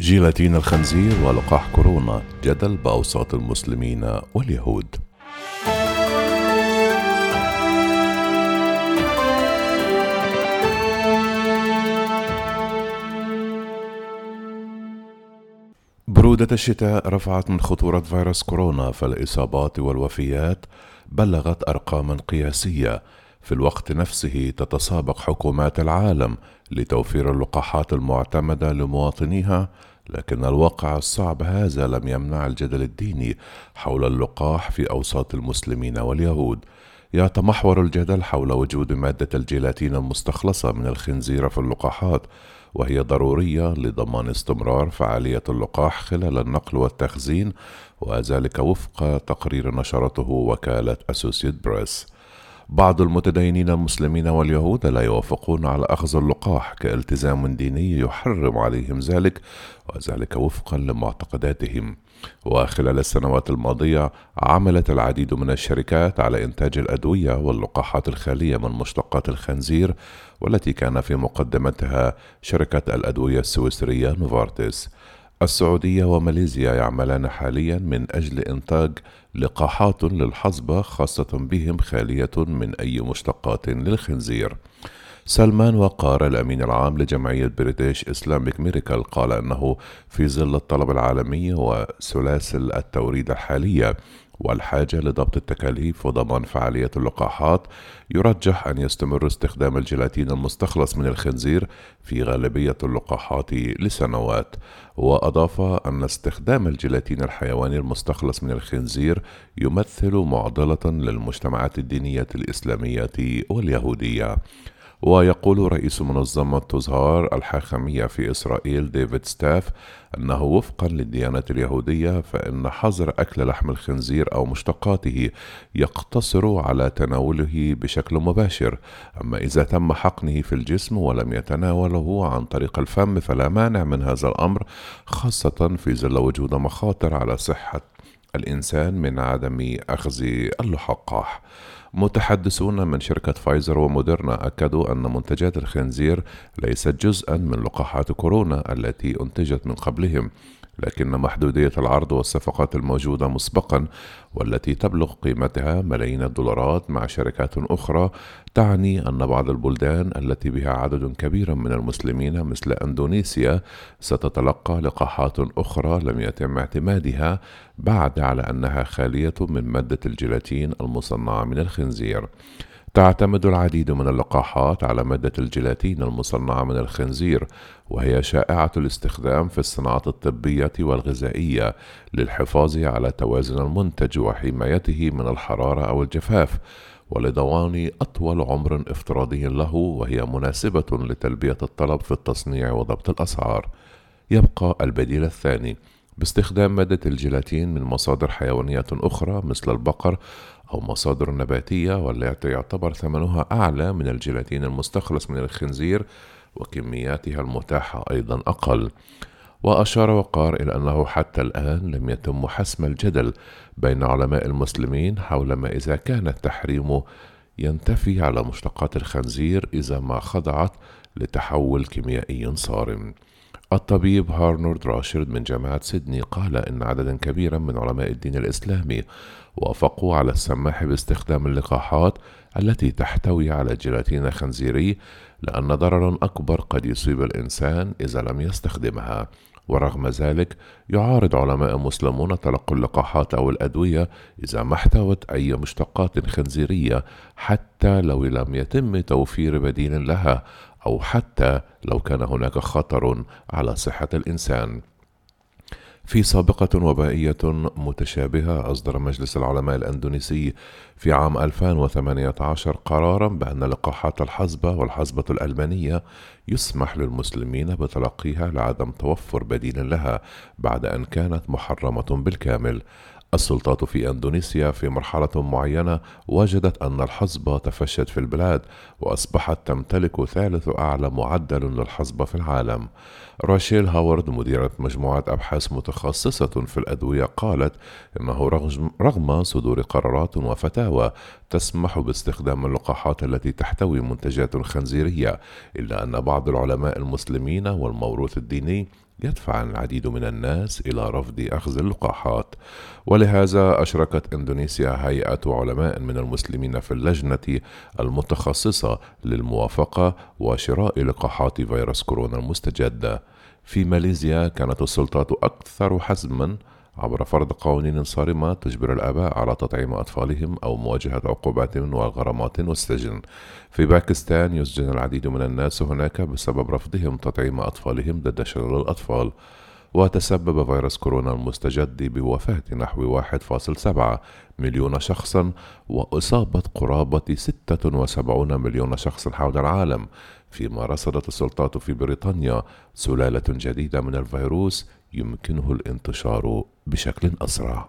جيلاتين الخنزير ولقاح كورونا جدل بأوساط المسلمين واليهود. برودة الشتاء رفعت من خطورة فيروس كورونا فالإصابات والوفيات بلغت أرقاما قياسية. في الوقت نفسه تتسابق حكومات العالم لتوفير اللقاحات المعتمدة لمواطنيها لكن الواقع الصعب هذا لم يمنع الجدل الديني حول اللقاح في أوساط المسلمين واليهود. يتمحور الجدل حول وجود مادة الجيلاتين المستخلصة من الخنزير في اللقاحات وهي ضرورية لضمان استمرار فعالية اللقاح خلال النقل والتخزين وذلك وفق تقرير نشرته وكالة أسوسيت بريس بعض المتدينين المسلمين واليهود لا يوافقون على أخذ اللقاح كالتزام ديني يحرم عليهم ذلك وذلك وفقا لمعتقداتهم. وخلال السنوات الماضية عملت العديد من الشركات على إنتاج الأدوية واللقاحات الخالية من مشتقات الخنزير والتي كان في مقدمتها شركة الأدوية السويسرية نوفارتس. السعودية وماليزيا يعملان حاليا من أجل إنتاج لقاحات للحصبة خاصة بهم خالية من أي مشتقات للخنزير. سلمان وقار الأمين العام لجمعية British Islamic Medical قال أنه في ظل الطلب العالمي وسلاسل التوريد الحالية والحاجة لضبط التكاليف وضمان فعالية اللقاحات يرجح أن يستمر استخدام الجيلاتين المستخلص من الخنزير في غالبية اللقاحات لسنوات. وأضاف أن استخدام الجيلاتين الحيواني المستخلص من الخنزير يمثل معضلة للمجتمعات الدينية الإسلامية واليهودية. ويقول رئيس منظمة تظهار الحاخامية في إسرائيل ديفيد ستاف أنه وفقا للديانة اليهودية فإن حظر أكل لحم الخنزير أو مشتقاته يقتصر على تناوله بشكل مباشر. أما إذا تم حقنه في الجسم ولم يتناوله عن طريق الفم فلا مانع من هذا الأمر خاصة في ظل وجود مخاطر على صحة الإنسان من عدم أخذ اللقاح متحدثون من شركة فايزر وموديرنا أكدوا أن منتجات الخنزير ليست جزءا من لقاحات كورونا التي أنتجت من قبلهم. لكن محدودية العرض والصفقات الموجودة مسبقا والتي تبلغ قيمتها ملايين الدولارات مع شركات أخرى تعني أن بعض البلدان التي بها عدد كبير من المسلمين مثل أندونيسيا ستتلقى لقاحات أخرى لم يتم اعتمادها بعد على أنها خالية من مادة الجيلاتين المصنعة من الخنزير. تعتمد العديد من اللقاحات على مادة الجيلاتين المصنعة من الخنزير وهي شائعة الاستخدام في الصناعات الطبية والغذائية للحفاظ على توازن المنتج وحمايته من الحرارة أو الجفاف ولضمان أطول عمر افتراضي له وهي مناسبة لتلبية الطلب في التصنيع وضبط الأسعار. يبقى البديل الثاني باستخدام مادة الجيلاتين من مصادر حيوانية أخرى مثل البقر أو مصادر نباتية والتي يعتبر ثمنها أعلى من الجيلاتين المستخلص من الخنزير وكمياتها المتاحة أيضا أقل. وأشار وقار إلى أنه حتى الآن لم يتم حسم الجدل بين علماء المسلمين حول ما إذا كان التحريم ينتفي على مشتقات الخنزير إذا ما خضعت لتحول كيميائي صارم. الطبيب هارنولد راشد من جامعة سيدني قال إن عددا كبيرا من علماء الدين الإسلامي وافقوا على السماح باستخدام اللقاحات التي تحتوي على جيلاتين خنزيري لأن ضررا أكبر قد يصيب الإنسان إذا لم يستخدمها. ورغم ذلك يعارض علماء مسلمون تلقي اللقاحات أو الأدوية إذا ما احتوت أي مشتقات خنزيرية حتى لو لم يتم توفير بديل لها أو حتى لو كان هناك خطر على صحة الإنسان. في سابقة وبائية متشابهة أصدر مجلس العلماء الأندونيسي في عام 2018 قرارا بأن لقاحات الحصبة والحصبة الألمانية يسمح للمسلمين بتلقيها لعدم توفر بديل لها بعد أن كانت محرمة بالكامل. السلطات في أندونيسيا في مرحلة معينة وجدت أن الحصبه تفشت في البلاد وأصبحت تمتلك ثالث أعلى معدل للحصبه في العالم. راشيل هاورد مديرة مجموعة أبحاث متخصصة في الأدوية قالت إنه رغم صدور قرارات وفتاوى تسمح باستخدام اللقاحات التي تحتوي منتجات خنزيرية إلا أن بعض العلماء المسلمين والموروث الديني يدفع العديد من الناس إلى رفض أخذ اللقاحات. ولهذا أشركت إندونيسيا هيئة علماء من المسلمين في اللجنة المتخصصة للموافقة وشراء لقاحات فيروس كورونا المستجد في ماليزيا كانت السلطات أكثر حزما عبر فرض قوانين صارمة تجبر الآباء على تطعيم أطفالهم أو مواجهة عقوبات وغرامات والسجن. في باكستان يسجن العديد من الناس هناك بسبب رفضهم تطعيم أطفالهم ضد شلل الأطفال. وتسبب فيروس كورونا المستجد بوفاة نحو 1.7 مليون شخص وإصابة قرابة 76 مليون شخص حول العالم فيما رصدت السلطات في بريطانيا سلالة جديدة من الفيروس يمكنه الانتشار بشكل أسرع.